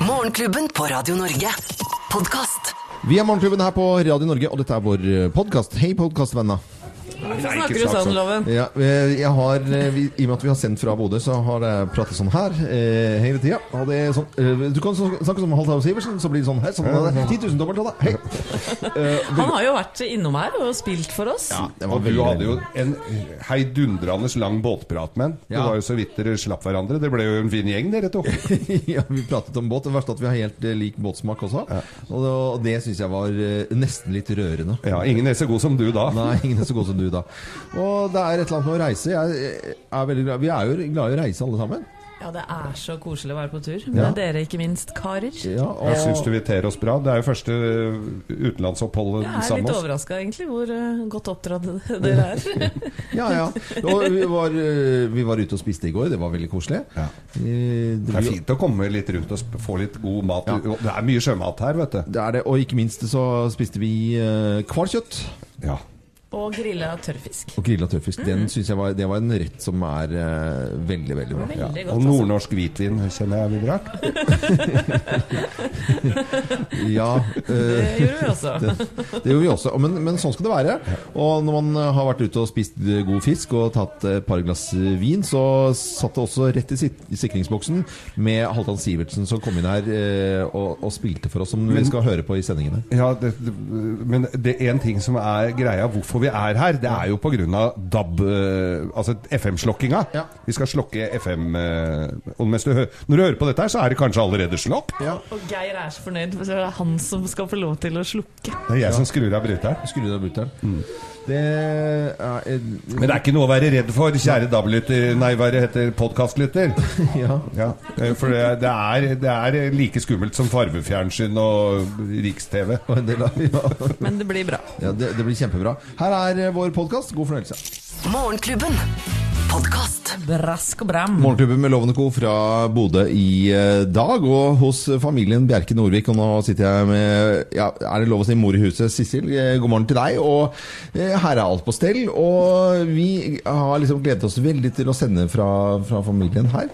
Morgenklubben på Radio Norge. Podkast. Vi er Morgenklubben her på Radio Norge, og dette er vår podkast. Hei, podkastvenner. Snakker du sånn, Loven? Ja, eh, jeg har, eh, vi, I og med at vi har sendt fra Bodø, så har jeg pratet sånn her eh, hele tida. Og det er sånn, eh, du kan snakke som Halvdan Sivertsen, så blir det sånn her. Sånn, er 10 000 dobbelt av deg. Hei. Han har jo vært innom her og spilt for oss. ja, Og du hadde jo en heidundrende lang båtprat med han. Det var jo så vidt dere slapp hverandre. Det ble jo en fin gjeng, dere to. ja, vi pratet om båt. Det verste er at vi har helt lik båtsmak også. Og det, og det syns jeg var nesten litt rørende. Ja, Ingen er så god som du da. Nei, ingen er så god som du, da. Og det er et eller annet med å reise. Jeg er veldig glad Vi er jo glad i å reise, alle sammen. Ja, det er så koselig å være på tur. Ja. Med dere, ikke minst, karer. Ja, og, Jeg syns du inviterer oss bra. Det er jo første utenlandsoppholdet Jeg er litt med overraska, egentlig, hvor uh, godt oppdratt dere er. Ja, ja. Og vi var, uh, vi var ute og spiste i går. Det var veldig koselig. Ja. Uh, Det er fint å komme litt rundt og få litt god mat. Ja. Det er mye sjømat her, vet du. Det er det. Og ikke minst så spiste vi uh, Ja. Og grilla tørrfisk. og grilla tørrfisk. Den synes jeg var, det var en rett som er uh, veldig, veldig bra. Ja. Veldig godt, Og altså. nordnorsk hvitvin kjenner jeg vi drakk. Ja, Det eh, gjorde vi også. det gjorde vi også. Men, men sånn skal det være. Og når man har vært ute og spist god fisk og tatt et par glass vin, så satt det også rett i sit- i sikringsboksen med Halvdan Sivertsen som kom inn her uh, og, og spilte for oss, som vi skal høre på i sendingene. Ja, det, det, men det er en ting som er greia hvorfor vi er her. Det er jo pga. DAB, eh, altså FM-slokkinga. Ja. Vi skal slokke FM eh, og mens du hører, Når du hører på dette, her, så er det kanskje allerede slokk. Ja. Og Geir er så fornøyd, for det er han som skal få lov til å slukke. Det er jeg som skrur av bryteren. Skru av brutter'n. Det er Men det er ikke noe å være redd for, kjære DAB-lytter Nei, hva det heter podkastlytter. Ja. Ja, eh, for det, det, er, det er like skummelt som farvefjernsyn og Riks-TV. Og en del av, ja. Men det blir bra. ja det, det blir kjempebra. Her er eh, vår podkast. God fornøyelse. Morgenklubben. Podkast. Brask og bram. Morgenklubben med Lovende Co. fra Bodø i eh, dag, og hos familien Bjerke Norvik. Og nå sitter jeg med ja, Er det lov å si mor i huset? Sissel, eh, god morgen til deg. Og eh, her er alt på stell. Og vi har liksom gledet oss veldig til å sende fra, fra familien her.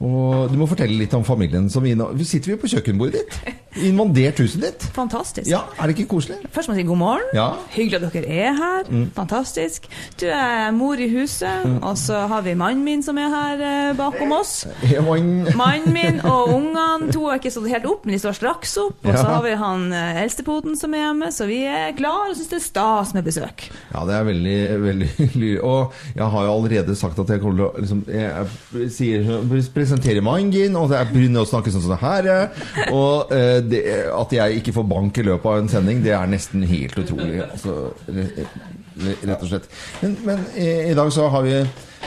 Og du må fortelle litt om familien. Som vi, nå, sitter vi på kjøkkenbordet ditt? Invandert huset ditt? Fantastisk. Ja, Er det ikke koselig? Først må jeg si god morgen. Ja. Hyggelig at dere er her. Fantastisk. Du er mor i huset, og så har vi mannen min som er her eh, bakom oss. Joing. Mannen min og ungene, to har ikke stått helt opp, men de står straks opp. Og så Ja. har vi han eh, eldstepoten som er hjemme, så vi er klar og syns det er stas med besøk. Ja, det er veldig, veldig hyggelig. Og jeg har jo allerede sagt at jeg kommer til å liksom, jeg sier, presentere mannen din, og jeg begynner å snakke sånn som det her. Og eh, det, at jeg ikke får bank i løpet av en sending, det er nesten helt utrolig. Altså, re- re- rett og slett. Men, men i, i dag så har vi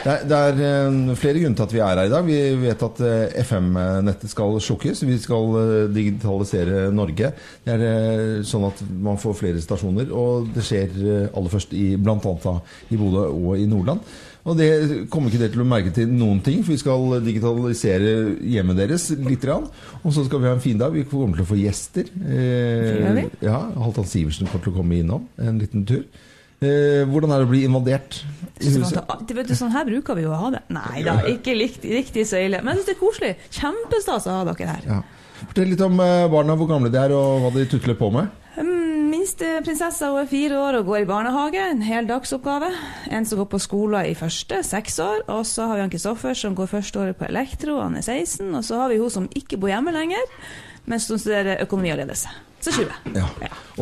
det er, det er eh, flere grunner til at vi er her i dag. Vi vet at eh, FM-nettet skal slukkes. Vi skal eh, digitalisere Norge. Det er sånn at man får flere stasjoner, og det skjer aller først i, annet i Bodø og i Nordland. Og det kommer ikke dere til å merke til noen ting, for vi skal digitalisere hjemmet deres litt. Og så skal vi ha en fin dag. Vi kommer til å få gjester. Eh, ja, Halvdan Sivertsen kommer til å komme innom en liten tur. Eh, hvordan er det å bli invadert i huset? det vet du, sånn her bruker vi jo å ha det. Nei da, ikke likt, riktig så ille. Men jeg syns det er koselig. Kjempestas å ha dere her. Ja. Fortell litt om eh, barna, hvor gamle de er og hva de tutler på med. Mm, Minste prinsessa hun er fire år og går i barnehage. En hel dagsoppgave. En som går på skole i første, seks år. Og så har vi han Kristoffer som går første året på elektro, han er 16. Og så har vi hun som ikke bor hjemme lenger, men som studerer økonomi og ledelse. Så 20. Ja.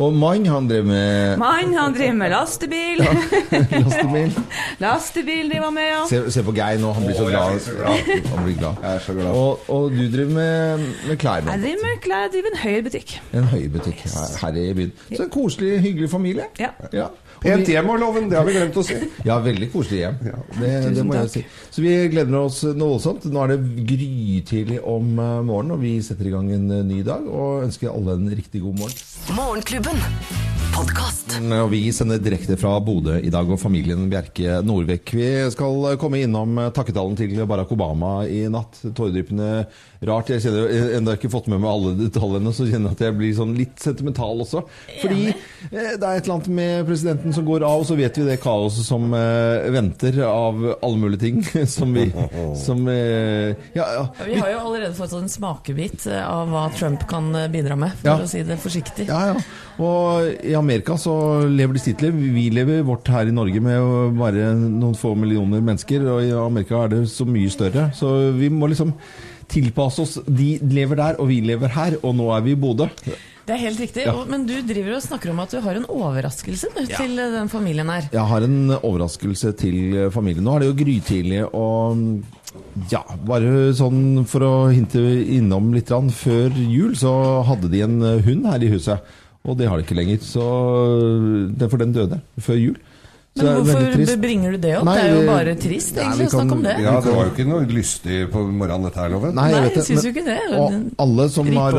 Og mannen, han drev med Mann, han driver med lastebil. lastebil. lastebil driver han med, ja. Se, se på Geir nå, han blir så glad. så glad. Han blir glad. Jeg er så glad. Og, og du driver med, med klær. Jeg driver med klær, jeg driver en høyrebutikk. En høybutikk her, her i byen. Så en koselig, hyggelig familie. Ja. Ja. Pent hjem og loven, det har vi glemt å si. Ja, veldig koselig hjem. Ja. Det, det må jeg si. Så vi gleder oss noe voldsomt. Nå er det grytidlig om eh, morgenen, og vi setter i gang en eh, ny dag. Og ønsker alle en riktig god morgen. Morgenklubben. Og vi sender direkte fra Bodø i dag, og familien Bjerke Nordvek. Vi skal komme innom takketalen til Barack Obama i natt. Tåredryppende rart. Jeg kjenner jeg ennå ikke fått med meg alle detaljene, så kjenner jeg at jeg blir sånn litt sentimental også. Fordi eh, det er et eller annet med presidenten som går av, og så vet vi det kaoset som eh, venter av alle mulige ting. Som vi som, eh, ja, ja. Ja, Vi har jo allerede fått en smakebit eh, av hva Trump kan eh, bidra med, for Ja. å si det forsiktig. Ja, ja. Og i Amerika så lever de sitt liv. Vi lever vårt her i Norge med bare noen få millioner mennesker, og i Amerika er det så mye større. Så vi må liksom tilpasse oss. De lever der, og vi lever her, og nå er vi i Bodø. Det er helt riktig. Ja. Men du driver og snakker om at du har en overraskelse du, til eh, den familien her. Jeg har en overraskelse til familien. Nå er det jo grytidlig, og ja, bare sånn for å hinte innom litt. Før jul så hadde de en hund her i huset, og det har de ikke lenger. Så det er for den døde før jul. Så Men hvorfor bringer du det opp? Nei, det er jo bare trist Nei, egentlig å snakke om det. Ja, det var jo ikke noe lystig på morgenen dette her, Loven. Nei, jeg Nei, jeg syns jo ikke det. Og alle som har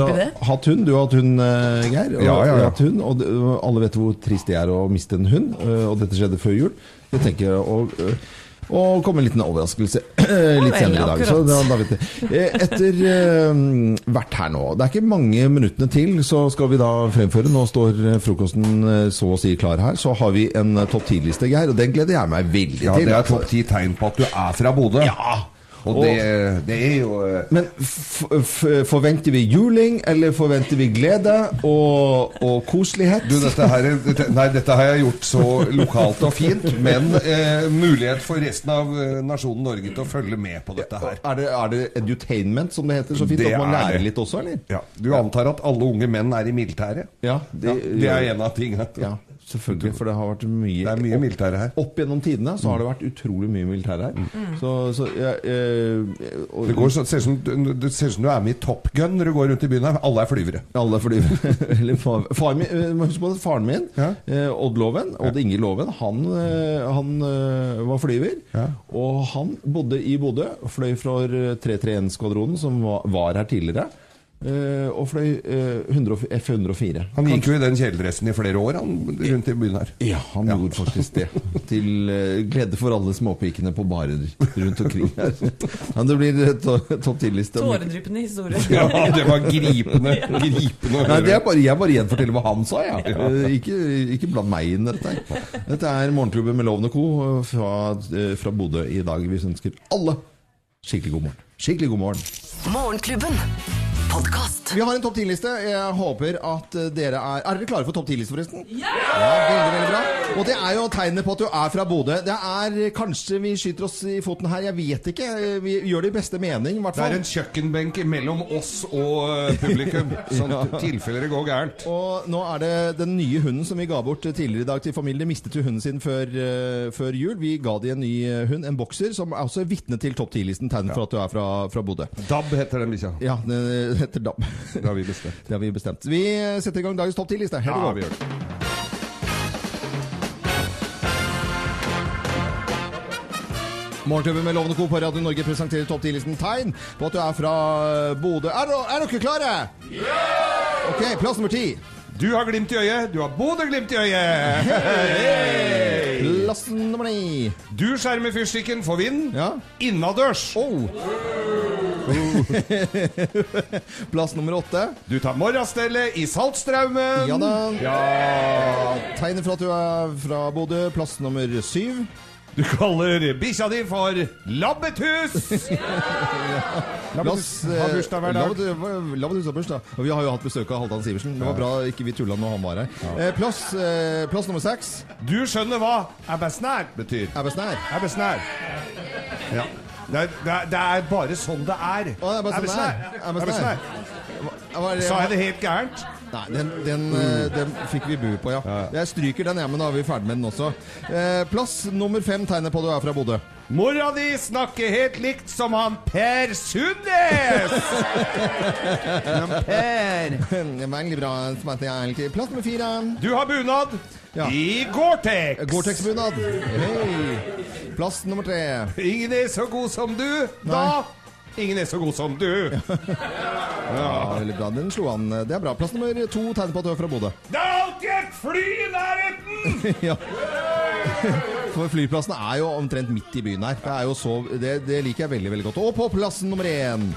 hatt hund, du har hatt hund, eh, Geir. Og Ja, ja, ja. hatt hund, og alle vet hvor trist det er å miste en hund. eh, Og dette skjedde før jul. Jeg tenker å, eh, å komme en liten overraskelse litt senere i dag. Så da, da vet. Eh, Etter eh, hvert her nå Det er ikke mange minuttene til, så skal vi da fremføre. Nå står eh, frokosten eh, så å si klar her. Så har vi en eh, topp 10-liste, Geir, og den gleder jeg meg veldig Ja, til. det er topp ti tegn på at du er fra Bodø. Ja. Og det, det er jo eh, Men forventer vi juling, eller forventer vi glede og, og koselighet? Du, dette, her, er- dette, nei, dette har jeg gjort så lokalt og fint, men eh, mulighet for resten av eh, nasjonen Norge til å følge med på dette her. Er det, er det edutainment, som det heter så fint? Det at man er lærer det. litt også, eller? Ja, Du antar at alle unge menn er i militæret? Ja, Det, det er en av tingene. Ja, selvfølgelig. For det har vært mye Det er mye militære her. Opp gjennom tidene så har det vært utrolig mye militære her. Så, så ja, eh, og, Det, går, så, ser som, det ser ut som du er med i Top Gun når du går rundt i byen her. Alle er flyvere. Alle er flyvere. Eller far, far min, eh, på at faren min, Ja. eh, Odd Loven, Odd Inge Loven, han, eh, han eh, var flyver. Ja. Og han bodde i Bodø, fløy fra 331-skvadronen, som var, var her tidligere. Eh, og fløy eh, 100 F-104. Han gikk jo i den kjeledressen i flere år han, rundt i byen her. Ja, han gjorde faktisk det. Til eh, glede for alle småpikene på barer rundt omkring her. Men det blir to- topp ti-liste. Tåredryppende historie. Ja, det var gripende. gripende Nei, det er bare, jeg bare gjenforteller hva han sa, ja. Eh, Ikke, ikke bland meg inn i dette. Dette er Morgenklubben med Loven og Co. fra, fra Bodø i dag. Vi ønsker alle skikkelig god morgen. Skikkelig god morgen. Morgenklubben. Podkast. Vi har en topp 10-liste. Jeg håper at dere er Er dere klare for topp 10-liste, forresten? Ja! Veldig, veldig bra. Og det er jo tegnet på at du er fra Bodø. Det er Kanskje vi skyter oss i foten her, jeg vet ikke. Vi gjør det i beste mening, i hvert Det er en kjøkkenbenk mellom oss og eh, publikum, sånn ja. tilfeller det går gærent. Og nå er det den nye hunden som vi ga bort tidligere i dag til familien. Mistet jo hunden sin før, eh, før jul. Vi ga de en ny eh, hund, en bokser, som er også vitne til topp 10-listen. Tegn for at du er fra, fra Bodø. DAB heter den bikkja. Ja, det heter DAB. Det har vi bestemt. Det har vi bestemt. Vi setter i gang dagens topp 10-liste. Her Ja, vi gjør det. Morgenklubben med Lovende Co. på Radio Norge presenterer topp 10-listen tegn på at du er fra Bodø. Er, er dere klare? Ja! Ok, plass nummer ti. Du har glimt i øyet. Du har Bodø-glimt i øyet. Plass nummer ni. Du skjermer fyrstikken for vind. Ja. Innadørs. Oh. Plass nummer åtte. Du tar morgenstellet i Saltstraumen. Ja da. Ja. Tegner for at du er fra Bodø. Plass nummer syv. Du kaller bikkja di for Labbetus. Labbetus har bursdag hver dag. Labbetus har bursdag. Og vi har jo hatt besøk av Halvdan Sivertsen. Det var bra ikke vi tulla når han var her. Eh, plass, eh, plass nummer seks. Du skjønner hva abbesnær betyr. Ebbesnær. Abbesnær. Ja. Det er, det, er, det er bare sånn det er. Å, det er bare sånn det er. Abbesnær. Hva er det- Sa jeg det helt gærent? Nei, den, den, eh, den fikk vi bu på, ja. Jeg stryker den, ja, men da er vi ferdig med den også. Eh, plass nummer fem tegner på du er fra Bodø. Mora di snakker helt likt som han Per Sundnes! Per Veldig bra. smakte jeg egentlig. Plass nummer fire. Du har bunad Ja. i Gore-Tex. Gore-Tex-bunad. Hei. Plass nummer tre. Ingen er så god som du. Da Ingen er så god som du. Ja, veldig bra. Den slo han. Det er bra. Plass nummer to tegner på at du er fra Bodø. Det er alltid et et fly i nærheten! ja. For flyplassen er jo omtrent midt i byen her. Det, er jo så, det, det liker jeg veldig veldig godt. Og på plassen nummer én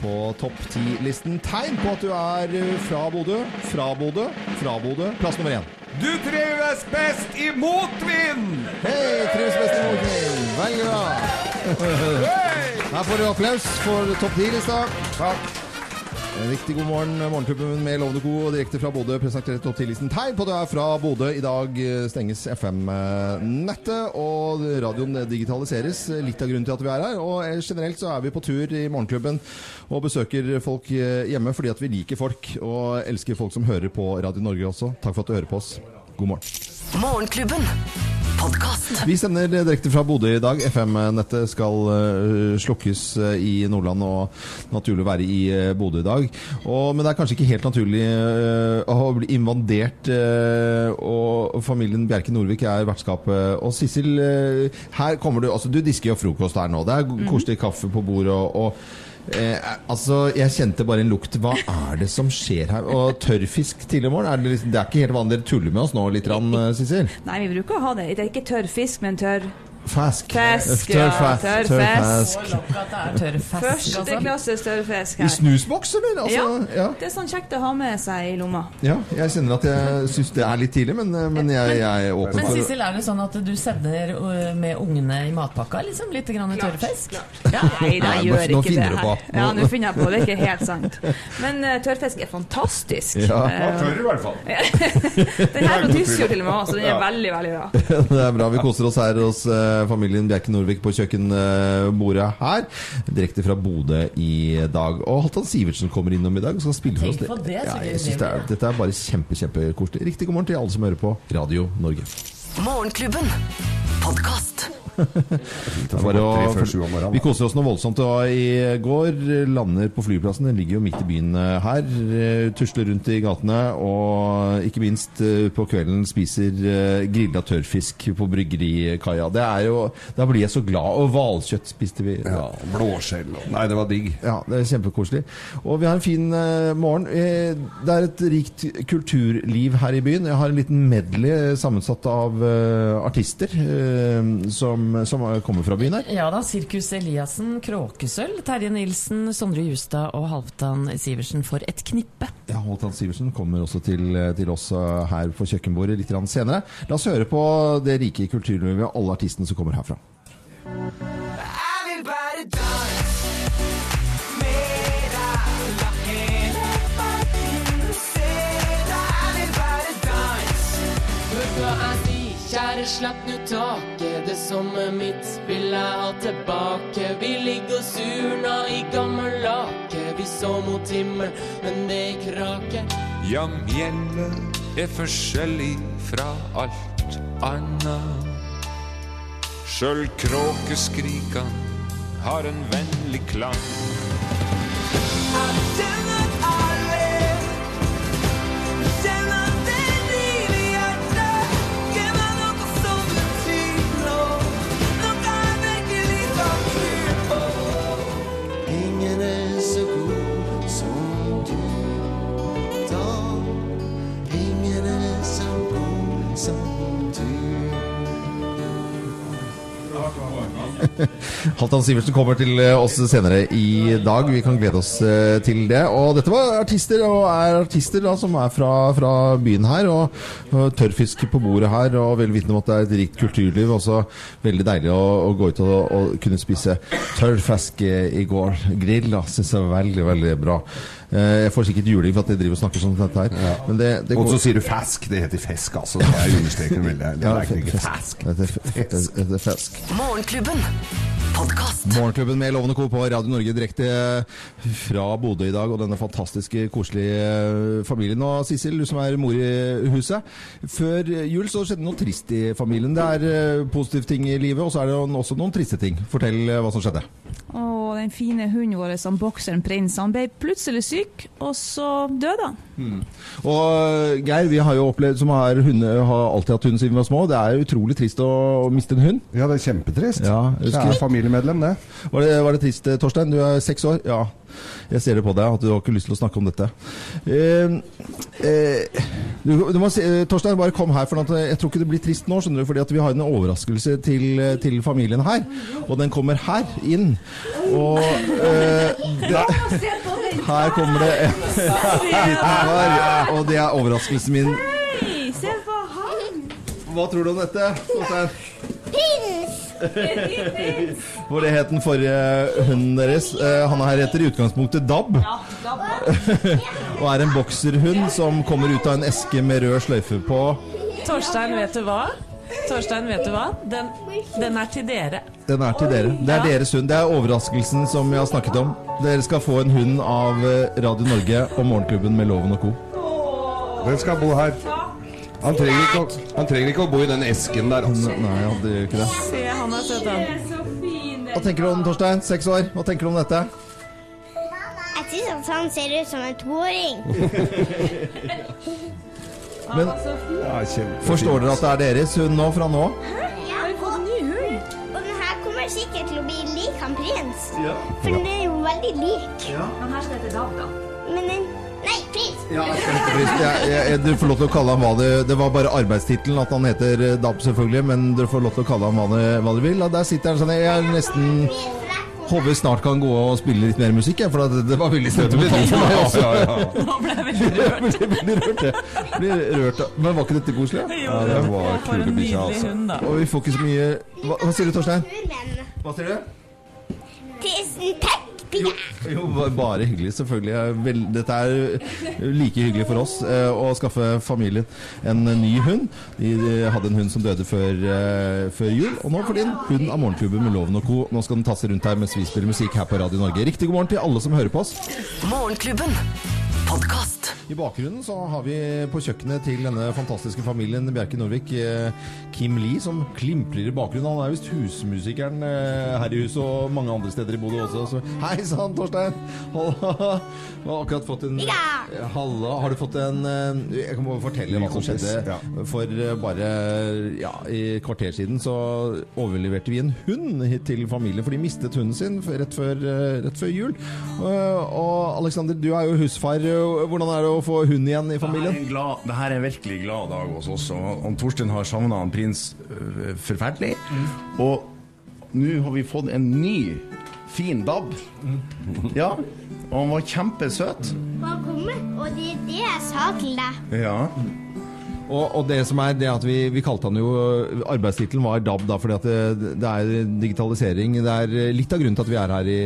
på topp ti-listen tegn på at du er eh, fra Bodø, fra Bodø, fra Bodø. Plass nummer én. Du trives best i motvind! Hei, trives best i motvind. Veldig bra. Her får du applaus for topp ti-lista. Takk. En Riktig god morgen, Morgenklubben med Lovende Co. og direkte fra Bodø presenterer topp 10-listen tegn på at du er fra Bodø. I dag eh, stenges FM-nettet, og radioen digitaliseres. Litt av grunnen til at vi er her. Og eh, generelt så er vi på tur i Morgenklubben og besøker folk eh, hjemme fordi at vi liker folk, og elsker folk som hører på Radio Norge også. Takk for at du hører på oss. God morgen. Morgenklubben. Podkast. Vi sender direkte fra Bodø i dag. FM-nettet skal eh, slukkes eh, i Nordland og naturlig være i eh, Bodø i dag. Og, men det er kanskje ikke helt naturlig å bli invadert, og familien Bjerke Norvik er vertskapet. Og Sissel, her kommer du altså Du disker jo frokost her nå. Det er koselig kaffe på bordet. og, og Eh, altså, Jeg kjente bare en lukt. Hva er det som skjer her? Og tørrfisk tidlig i morgen? Er det, liksom, det er ikke helt vanlig. Dere tuller med oss nå litt, eh, Sissel? Nei, vi bruker å ha det. Det er ikke tørrfisk, men tørr Fisk. Fesk, ja, Tørrfesk. tørr tørr Førsteklasses fisk. Så langt at det tørr fisk, Første altså. tørrfisk I snusboksen min? Altså, Ja. ja. Det er sånn kjekt å ha med seg i lomma. Ja, jeg kjenner at jeg syns det er litt tidlig, men, men jeg, jeg er åpen Men for Sissel, er det sånn at du sender med ungene i matpakka liksom litt grann tørrfisk? Ja. Nei, Nei, gjør ikke det finner du på. her. Ja, nå finner jeg på. Det er ikke helt sant. Men uh, tørrfisk er fantastisk. Ja. Ja, Eh, tørr i hvert fall. den her er på jo til og med, så den er veldig, veldig bra. Det er bra. Vi koser oss her hos eh, familien Bjerke Norvik på kjøkkenbordet her. Direkte fra Bodø i dag. Og Halvdan Sivertsen kommer innom i dag og skal spille for oss. Det, ja, jeg synes det er, dette er bare kjempe, kjempekoselig. Riktig god morgen til alle som hører på Radio Norge. Morgenklubben. Podkast. Å, vi koser oss noe voldsomt. I går lander på flyplassen. Den ligger jo midt i byen eh, her. eh, Tusler rundt i gatene. Og ikke minst eh, på kvelden spiser grilla tørrfisk på bryggerikaia. Det er jo Da blir jeg så glad. Og hvalkjøtt spiste vi. Ja, Blåskjell og Nei, det var digg. Ja, det er kjempekoselig. Og vi har en fin morgen. Det er et rikt kulturliv her i byen. Jeg har en liten medley sammensatt av artister eh, som, som kommer fra byen her. Ja da, Sirkus Eliassen, Kråkesølv, Terje Nilsen, Sondre Justad og Halvdan Sivertsen for et knippe. Ja, Halvdan Sivertsen kommer også til, til oss eh, her på kjøkkenbordet litt senere. La oss høre på det rike kulturlivet og alle artistene som kommer herfra. Slapp nu taket. Det sommer mitt vil jeg ha tilbake. Vi ligger og surna i gammel lake. Vi så mot himmel, men det kraker. Ja, mjellet er forskjellig fra alt anna. Sjøl kråkeskrikan har en vennlig klang. Kjenner alle, Halvdan Sivertsen kommer til eh, oss senere i dag. Vi kan glede oss eh, til det. Og dette var artister, og er artister da, som er fra, fra byen her. Og, tørrfisk på bordet her, og vel vitende om at det er et rikt kulturliv. Også veldig deilig å, å gå ut og, og kunne spise tørrfisk eh, i går. Grill, da. Syns jeg var veldig, veldig bra. Eh, Jeg får sikkert juling for at jeg driver og snakker sånn som dette her. Men det, det Og så sier du fask. Det heter fesk, altså. Det er understreket veldig. Det er ikke. Det er fesk. det er fisk. Morgenklubben. Podkast. Morgenklubben med Lovende Co. på Radio Norge direkte fra Bodø i dag. Og denne fantastiske, koselige familien. Og Sissel, du som er mor i huset. Før jul så skjedde noe trist i familien. Det er eh, positive ting i livet, og så er det også noen triste ting. Fortell eh, hva som skjedde. Og den fine hunden vår, som bokseren Prins, han ble plutselig syk, og så døde han. Og eh, Geir, vi har jo opplevd, som har, hunde, har alltid hatt hund siden vi var små, det er utrolig trist å, å miste en hund. Ja, det er kjempetrist. Ja, husker- Kjære familiemedlem, det. Var det, var det trist, eh, Torstein? Du er seks år? Ja. Jeg ser det på deg, at du har ikke lyst til å snakke om dette. Eh, eh, Du, du må si, eh, Torstein, bare kom her, for at, eh, jeg tror ikke det blir trist nå, skjønner du, fordi at vi har en overraskelse til, eh, til familien her. Og den kommer her inn. Og eh, det, her kommer det en liten kar, og det er overraskelsen min. Hva tror du om dette? Torstein? Hvor det het den forrige hunden deres. Eh, han her heter i utgangspunktet Dab. og er en bokserhund som kommer ut av en eske med rød sløyfe på. Torstein, vet du hva? Torstein, vet du hva? Den, den er til dere. Den er til dere. Det er deres hund. Det er overraskelsen som vi har snakket om. Dere skal få en hund av eh, Radio Norge og Morgenklubben med Loven og co. Den skal bo her. Han trenger, ikke, å- han trenger ikke å bo i den esken der, altså. Nei, han gjør ikke det. Se, han er søt, han. Hva tenker du om Torstein? Seks år. Hva tenker du om dette? Jeg syns at han ser ut som en toåring. Men Ja, forstår dere at det er deres hund nå, fra nå? Ja, og, og den her kommer sikkert til å bli lik han prins. For den er jo veldig lik. Han her skal hete dag, da. Men den Nei, prins! Jeg, jeg, jeg, du får lov til å kalle ham hva det Det var bare arbeidstittelen at han heter eh, Dab, selvfølgelig, men dere får lov til å kalle ham hva, det, hva dere vil. Og der sitter han sånn Jeg er nesten Håper vi snart kan gå og spille litt mer musikk, jeg, for det, det var veldig også. Ja, ja, ja. Nå ble jeg veldig rørt. Jeg rørt. Rørt. Men var ikke dette koselig? Ja, det var for en kule bikkja, nydelig altså. Og vi får ikke så mye Hva, hva sier du, Torstein? Hva sier du? tusen takk, Jo, jo, bare hyggelig, selvfølgelig. Dette er like hyggelig for oss eh, å skaffe familien en ny hund. De, de hadde en hund som døde før, eh, før jul, og nå får de en hund av Morgenklubben med Loven og co. Nå skal den tasse rundt her mens vi spiller musikk her på Radio Norge. Riktig god morgen til alle som hører på oss. Morgenklubben. I bakgrunnen så har vi på kjøkkenet til denne fantastiske familien Bjerke Norvik eh, Kim Lee, som klimprer i bakgrunnen. Han er visst husmusikeren eh, her i huset og mange andre steder i Bodø også. Så hei sann, Torstein! Halla! Du har akkurat fått en Ja. Halla. Har du fått en eh, Jeg kan bare fortelle hva som skjedde. ja. For bare ja, i kvarter siden så overleverte vi en hund hit til familien, for de mistet hunden sin rett før, rett før jul. Og, Aleksander, Alexander, du er jo husfar. Hvordan er det å få hund igjen i Det her, er familien? en glad, det her er en virkelig glad dag hos oss. Og Torstein har savna prins øh, forferdelig. Og nå har vi fått en ny, fin dab. Ja, og han var kjempesøt. Han kommer, og det er det jeg sa til deg. Ja. Og, og det som er det at vi, vi kalte han jo Arbeidstittelen var DAB, da, fordi at det, det er digitalisering. Det er litt av grunnen til at vi er her i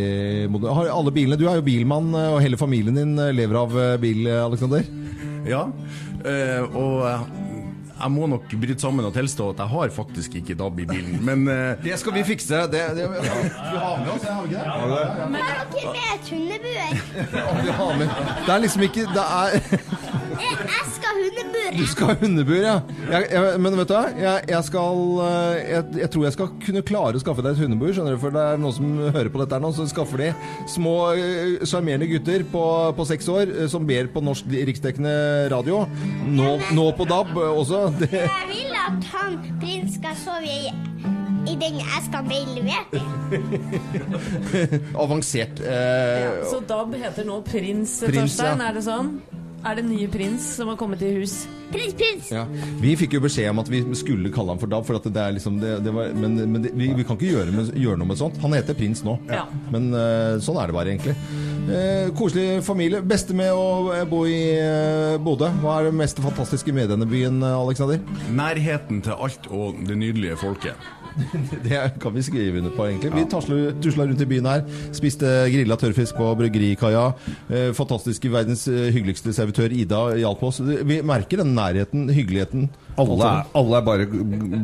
Har alle bilene Du er jo bilmann, og hele familien din lever av bil, Alexander? ja. øh, og eh, jeg må nok bryte sammen og tilstå at jeg har faktisk ikke DAB i bilen. Men eh, Det skal vi fikse. Det, det, vi har med oss, har vi ikke det? Jeg har ikke med et hundebur. Ja, vi har med. Det er liksom ikke Det er Jeg jeg skal hundebur. Du skal ha hundebur, ja. Jeg, jeg, men vet du hva? Jeg, jeg skal eh, jeg, jeg tror jeg skal kunne klare å skaffe deg et hundebur, skjønner du. For det er noen som hører på dette her nå, så skaffer de små eh, sjarmerende gutter på, på seks år eh, som ber på norsk riksdekkende radio. Nå, nå på DAB også. Det, Jeg vil at han prins skal sove i, i den eska med avansert. Eh, Så DAB heter nå Prins, Prins, Torstein, ja. er det sånn? Er det nye prins som har kommet i hus? Prins, prins. ja. Vi fikk jo beskjed om at vi skulle kalle ham for DAB, for at det er liksom det, det var, men, men det, vi, vi kan ikke gjøre, med, gjøre noe med sånt. Han heter Prins nå. Ja. Men uh, sånn er det bare, egentlig. Eh, koselig familie. Beste med å eh, bo i eh, Bodø? Hva er det mest fantastiske med denne byen, Aleksander? Alexander? nærheten til alt og det nydelige folket. Det kan vi skrive under på, egentlig. Vi tasler- tusla rundt i byen her. Spiste grilla tørrfisk på bryggerikaia. Eh, fantastiske verdens eh, hyggeligste servitør Ida hjalp oss. Vi merker den nærheten, hyggeligheten. Alle er, alle er bare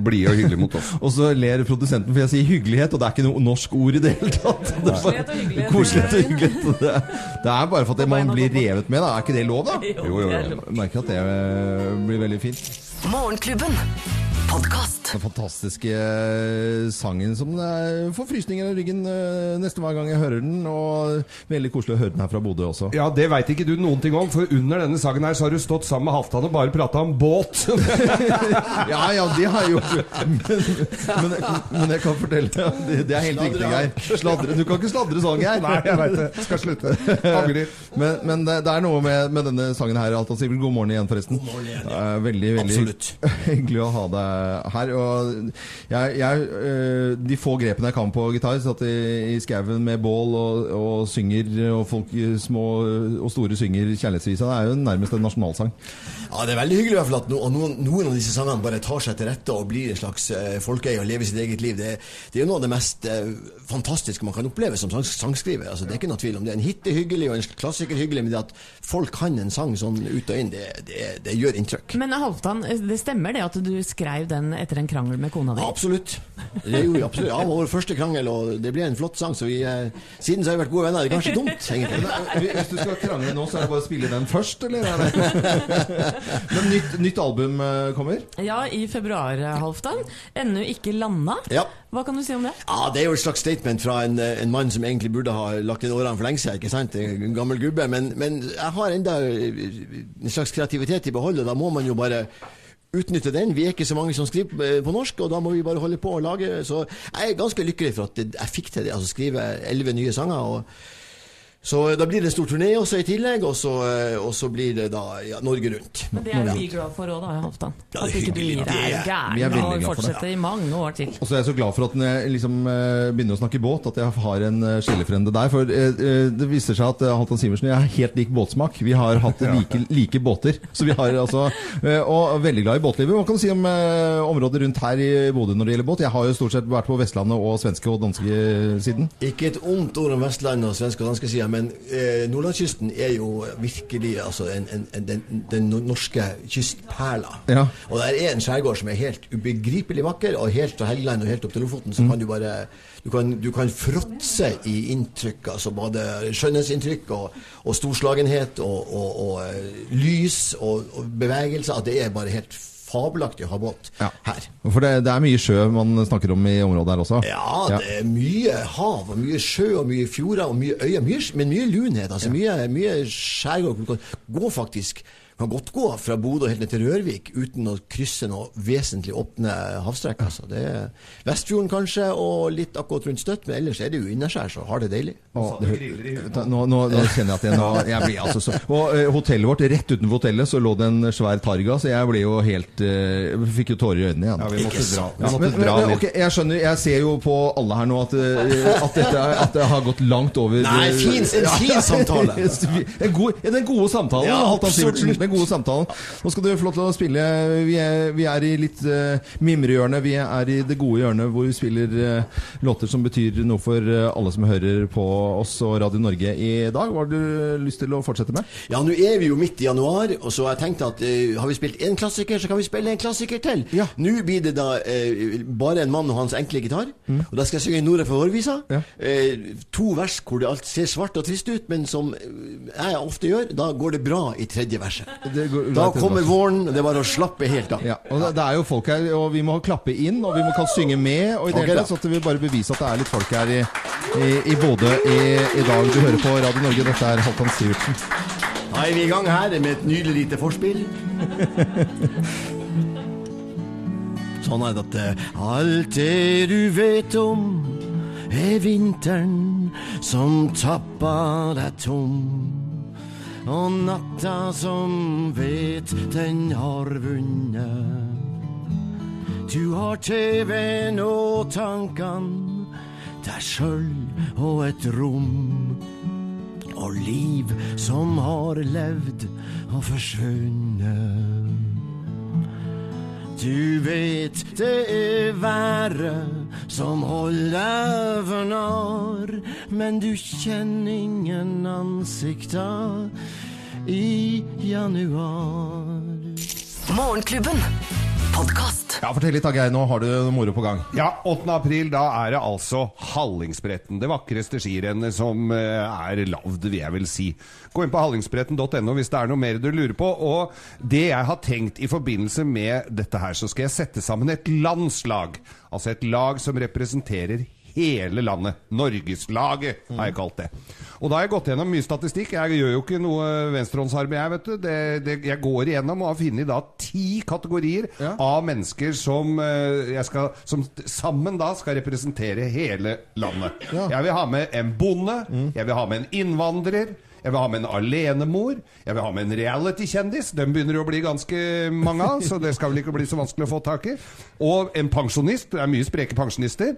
blide og hyggelige mot oss. Og så ler produsenten for jeg sier hyggelighet, og det er ikke noe norsk ord i det hele tatt. Det er bare- Koselighet og hyggelighet. Det er, det er bare for at man blir revet med, da. Er ikke det lov, da? Jo, Jo, jo, det er merker at det eh, blir veldig fint. Morgenklubben. Podkast. Den fantastiske eh, sangen som eh, får frysninger i ryggen eh, nesten hver gang jeg hører den. Og veldig koselig å høre den her fra Bodø også. Ja, Det veit ikke du noen ting om, for under denne sangen her så har du stått sammen med Halvdan og bare prata om båt. Ja, ja, det har jeg gjort. Men, men, men jeg kan fortelle Det, det er helt riktig, Geir. Sladre. Du kan ikke sladre sånn, Geir. Nei, jeg veit det. Skal slutte. Angrer. Men, men det, det er noe med, med denne sangen her. Altan Sivert, god morgen igjen, forresten. God morgen igjen, ja. Veldig, veldig Absolutt. hyggelig å ha deg her. Og jeg, jeg, øh, de få grepene jeg kan på gitar, satt i, i skauen med bål og, og synger, og folk øh, små og store synger kjærlighetsvisa. Det er jo nærmest en nasjonalsang. Ja, Det er veldig hyggelig i hvert fall at no, og noen, noen av disse sangene bare tar seg til rette og blir en slags eh, folkeeie og lever sitt eget liv. Det, det er jo noe av det mest eh, fantastiske man kan oppleve som sang, sangskriver. Altså, det er ikke noe tvil om det. En hit er hyggelig, og en klassiker er hyggelig, men det at folk kan en sang sånn ut og inn, det, det, det gjør inntrykk. Men Halvdan, det stemmer det at du skrev den etter en krangel med kona di? Absolutt. Det gjorde vi absolutt. Ja, det var vår første krangel, og det ble en flott sang. Så vi, eh, siden så har vi vært gode venner. Det er kanskje dumt, egentlig. Hvis du skal krangle nå, så er det bare å spille den først, eller? Er? Men nytt, nytt album øh, kommer? Ja, i februar, Halvdan. Ennå ikke landa. Ja. Hva kan du si om det? Ja, Det er jo et slags statement fra en, eh, en mann som egentlig burde ha lagt inn årene for lenge siden. ikke sant? En gammel gubbe. Men, men jeg har enda en slags kreativitet i behold, og da må man jo bare utnytte den. Vi er ikke så mange som skriver eh, på norsk, og da må vi bare holde på å lage. Så jeg er ganske lykkelig for at jeg fikk til det. Altså skrive elleve nye sanger. og så da blir det en stor turné også i tillegg, og så, eh, og så blir det da ja, Norge Rundt. Men det er vi glad for òg, da, Halvdan. Ja, At ikke du gir Det deg Vi gæren og fortsetter i mange år til. Og så er jeg så glad for at når jeg liksom eh, begynner å snakke båt, at jeg har en skillefrende der. For eh, eh, det viser seg at Halvdan Sivertsen og jeg har helt lik båtsmak. Vi har hatt like, like båter. Så vi har altså eh, Og veldig glad i båtlivet. Hva kan du si om eh, området rundt her i Bodø når det gjelder båt? Jeg har jo stort sett vært på Vestlandet og svenske og danske siden. Ikke et ondt ord om Vestlandet og svenske og danske sida, men eh, nordlandskysten er jo virkelig altså, en, en, en, den, den norske kystperla. Ja. Og det er en skjærgård som er helt ubegripelig vakker, og helt fra Helgeland og helt opp til Lofoten så kan du bare du kan, du kan fråtse i inntrykk, altså både skjønnhetsinntrykk og, og storslagenhet og, og, og eh, lys og, og bevegelse, At det er bare helt fabelaktig å ha båt her. For det, det er mye sjø man snakker om i området her også. Ja, det er mye hav og mye sjø og mye fjorder og mye øyer, mye, men mye lunhet. Altså mye, mye skjærgård. Gå faktisk kan godt gå fra Bodø helt ned til Rørvik uten å krysse noe vesentlig åpne havstrekk. Altså. Det er Vestfjorden kanskje, og litt akkurat rundt Støtt, men ellers er det jo innerskjær, så har det deilig. Og, det, nå, nå, nå kjenner jeg at jeg, nå, jeg blir altså så Og eh, hotellet vårt, rett utenfor hotellet, så lå det en svær targa, så jeg ble jo helt uh, Fikk jo tårer i øynene igjen. Ja, vi måtte dra. Vi Ja, måtte men, men, dra men, litt. ok, jeg skjønner, jeg ser jo på alle her nå at, uh, at, dette, at det har gått langt over Nei, fin- en fin samtale. En god, den gode samtalen, Ja, Halvdan absolutt. Den gode samtalen. Nå skal du få lov til å spille. Vi er, vi er i litt uh, mimrehjørnet. Vi er i det gode hjørnet hvor vi spiller uh, låter som betyr noe for uh, alle som hører på oss og Radio Norge i dag. Hva har du lyst til å fortsette med? Ja, nå er vi jo midt i januar, og så har jeg tenkt at uh, har vi spilt én klassiker, så kan vi spille en klassiker til. Ja. Nå blir det da bare en mann og hans enkle gitar, og da skal jeg synge Nora for vårvisa. Eh, to vers hvor det alt ser svart og trist ut, men som jeg ofte gjør, da går det bra i tredje verset. Da er kommer våren, det er bare å slappe helt av. Ja, og det, det er jo folk her, og vi må klappe inn, og vi må kan synge med. Og i det Ok, hele da. tatt, så vi bare bevise at det er litt folk her i, i, i Bodø i, i dag. Du hører på Radio Norge, dette er Halvdan Sivertsen. Da er vi i gang her med et nydelig lite forspill. Sånn er det at eh, alt det du vet om, er vinteren som tapper deg tom. Og natta som vet den har vunnet. Du har TV-en og tankene, deg sjøl og et rom og liv som har levd og forsvunnet. Du vet det er været som holder for narr, men du kjenner ingen ansikter i januar. Morgenklubben. Podkast. Ja, Fortell litt, Geir. Nå har du moro på gang. Ja, 8. april, da er det altså Hallingsbretten. Det vakreste skirennet som eh, er lagd, vil jeg vel si. Gå inn på hallingsbretten.no hvis det er noe mer du lurer på. Og det jeg har tenkt i forbindelse med dette her, så skal jeg sette sammen et landslag. Altså et lag som representerer hele landet. Norgeslaget, har jeg kalt det. Og da har jeg gått gjennom mye statistikk. Jeg gjør jo ikke noe venstrehåndsarbeid, jeg, vet du. Det, det, jeg går igjennom og har funnet da ti kategorier av mennesker som, eh, jeg skal, som sammen da skal representere hele landet. Jeg vil ha med en bonde, jeg vil ha med en innvandrer. Jeg vil ha med en alenemor. Jeg vil ha med en reality-kjendis. Den begynner å bli ganske mange av, så det skal vel ikke bli så vanskelig å få tak i. Og en pensjonist. Det er mye spreke pensjonister.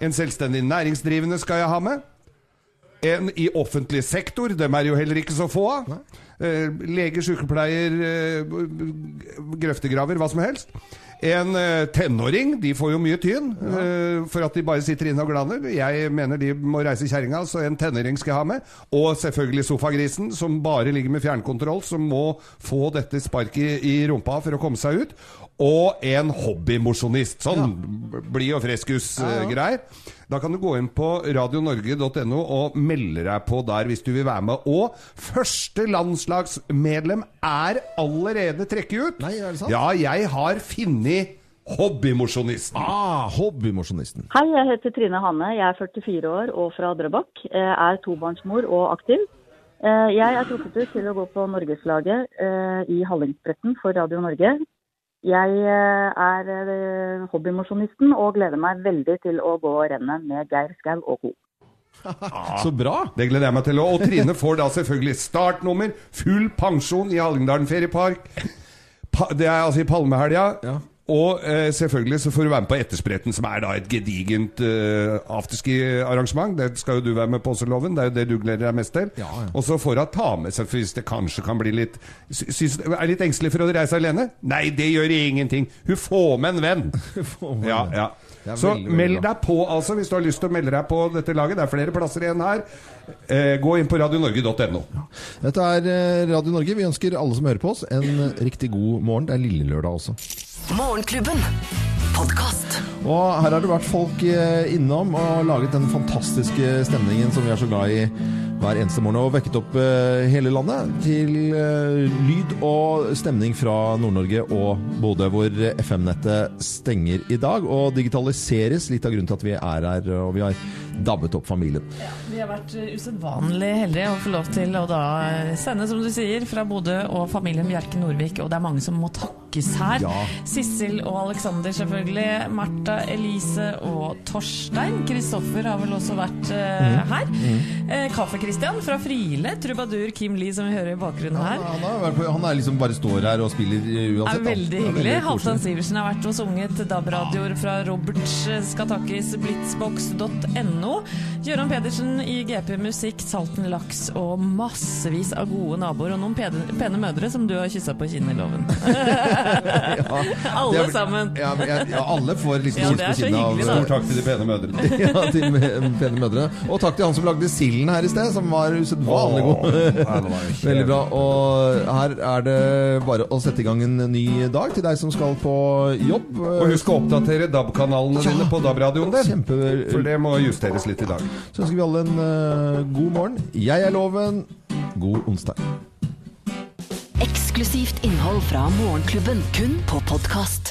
En selvstendig næringsdrivende skal jeg ha med. En i offentlig sektor, dem er jo heller ikke så få av. Eh, lege, sykepleier, eh, grøftegraver, hva som helst. En eh, tenåring, de får jo mye tyn ja. for at de bare sitter inne og glaner. Jeg mener de må reise kjerringa, så en tenåring skal jeg ha med. Og selvfølgelig sofagrisen, som bare ligger med fjernkontroll, som må få dette sparket i rumpa for å komme seg ut. Og en hobbymosjonist. Sånn blid og freskus-greier. Da kan du gå inn på radionorge.no og melde deg på der hvis du vil være med. Og første landslagsmedlem er allerede trekket ut. Nei, er det sant? Ja, jeg har funnet hobbymosjonisten. Ah, hobbymosjonisten. Hei, jeg heter Trine Hanne. Jeg er 44 år og fra Drøbak. Jeg er tobarnsmor og aktiv. Eh, Jeg er trukket ut til å gå på Norgeslaget eh, i Hallingsbretten for Radio Norge. Jeg eh, er eh, hobbymosjonisten og gleder meg veldig til å gå rennet med Geir Skau og co. Så bra! Det gleder jeg meg til. Og Trine får da selvfølgelig startnummer, full pensjon i Hallingdalen feriepark. Det er altså i Palmehelga. Og eh, selvfølgelig så får du være med på Etterspretten, som er da et gedigent eh, afterski-arrangement. Det skal jo du være med på også, Loven. Det er jo det du gleder deg mest til. Og så får hun ta med seg, hvis det kanskje kan bli litt synes, Er litt engstelig for å reise alene? Nei, det gjør ingenting. Hun får med en venn. med ja, ja. Så meld deg på, altså, hvis du har lyst til å melde deg på dette laget. Det er flere plasser igjen her. Eh, gå inn på radionorge.no. Dette er eh, Radio Norge. Vi ønsker alle som hører på oss, en riktig god morgen. Det er lille lørdag også. Morgenklubben. Podcast. Og her har det vært folk eh, innom og laget den fantastiske stemningen som vi er så glad i hver eneste morgen. Og vekket opp eh, hele landet til eh, lyd og stemning fra Nord-Norge og Bodø, hvor FM-nettet stenger i dag og digitaliseres. Litt av grunnen til at vi er her, og vi har dabbet opp familien. Vi har vært eh, usedvanlig heldige å få lov til å da eh, sende, som du sier, fra Bodø og familien Bjerke Norvik. Og det er mange som må takkes her. Ja. Sissel og Alexander, selvfølgelig. Martha, Elise og Torstein. Kristoffer har vel også vært uh, her. Mm. Kaffe-Christian fra Friele. Trubadur Kim Lee, som vi hører i bakgrunnen her. Han, er, han er liksom bare står her og spiller uansett. er veldig hyggelig. Halvdan Sivertsen har vært og sunget DAB-radioer fra skal takkes blitzbox.no. Gøran Pedersen i GP Musikk, Salten Laks og massevis av gode naboer. Og noen pene, pene mødre som du har kyssa på kinnet, Loven. Ja, Alle er- sammen. Ja, ja, alle får liksom Ja, kyss på kinnet av. Stor takk til de pene mødrene. ja, til pene mødre. Og takk til han som lagde silden her i sted, som var usedvanlig god. Veldig bra. Og her er det bare å sette i gang en ny dag til deg som skal på jobb. Og husk å oppdatere DAB-kanalene Ja. dine på DAB-radioen din. For det må justeres litt i dag. Så ønsker vi alle en uh, god morgen. Jeg er Loven. God onsdag. Eksklusivt innhold fra Morgenklubben, kun på podkast.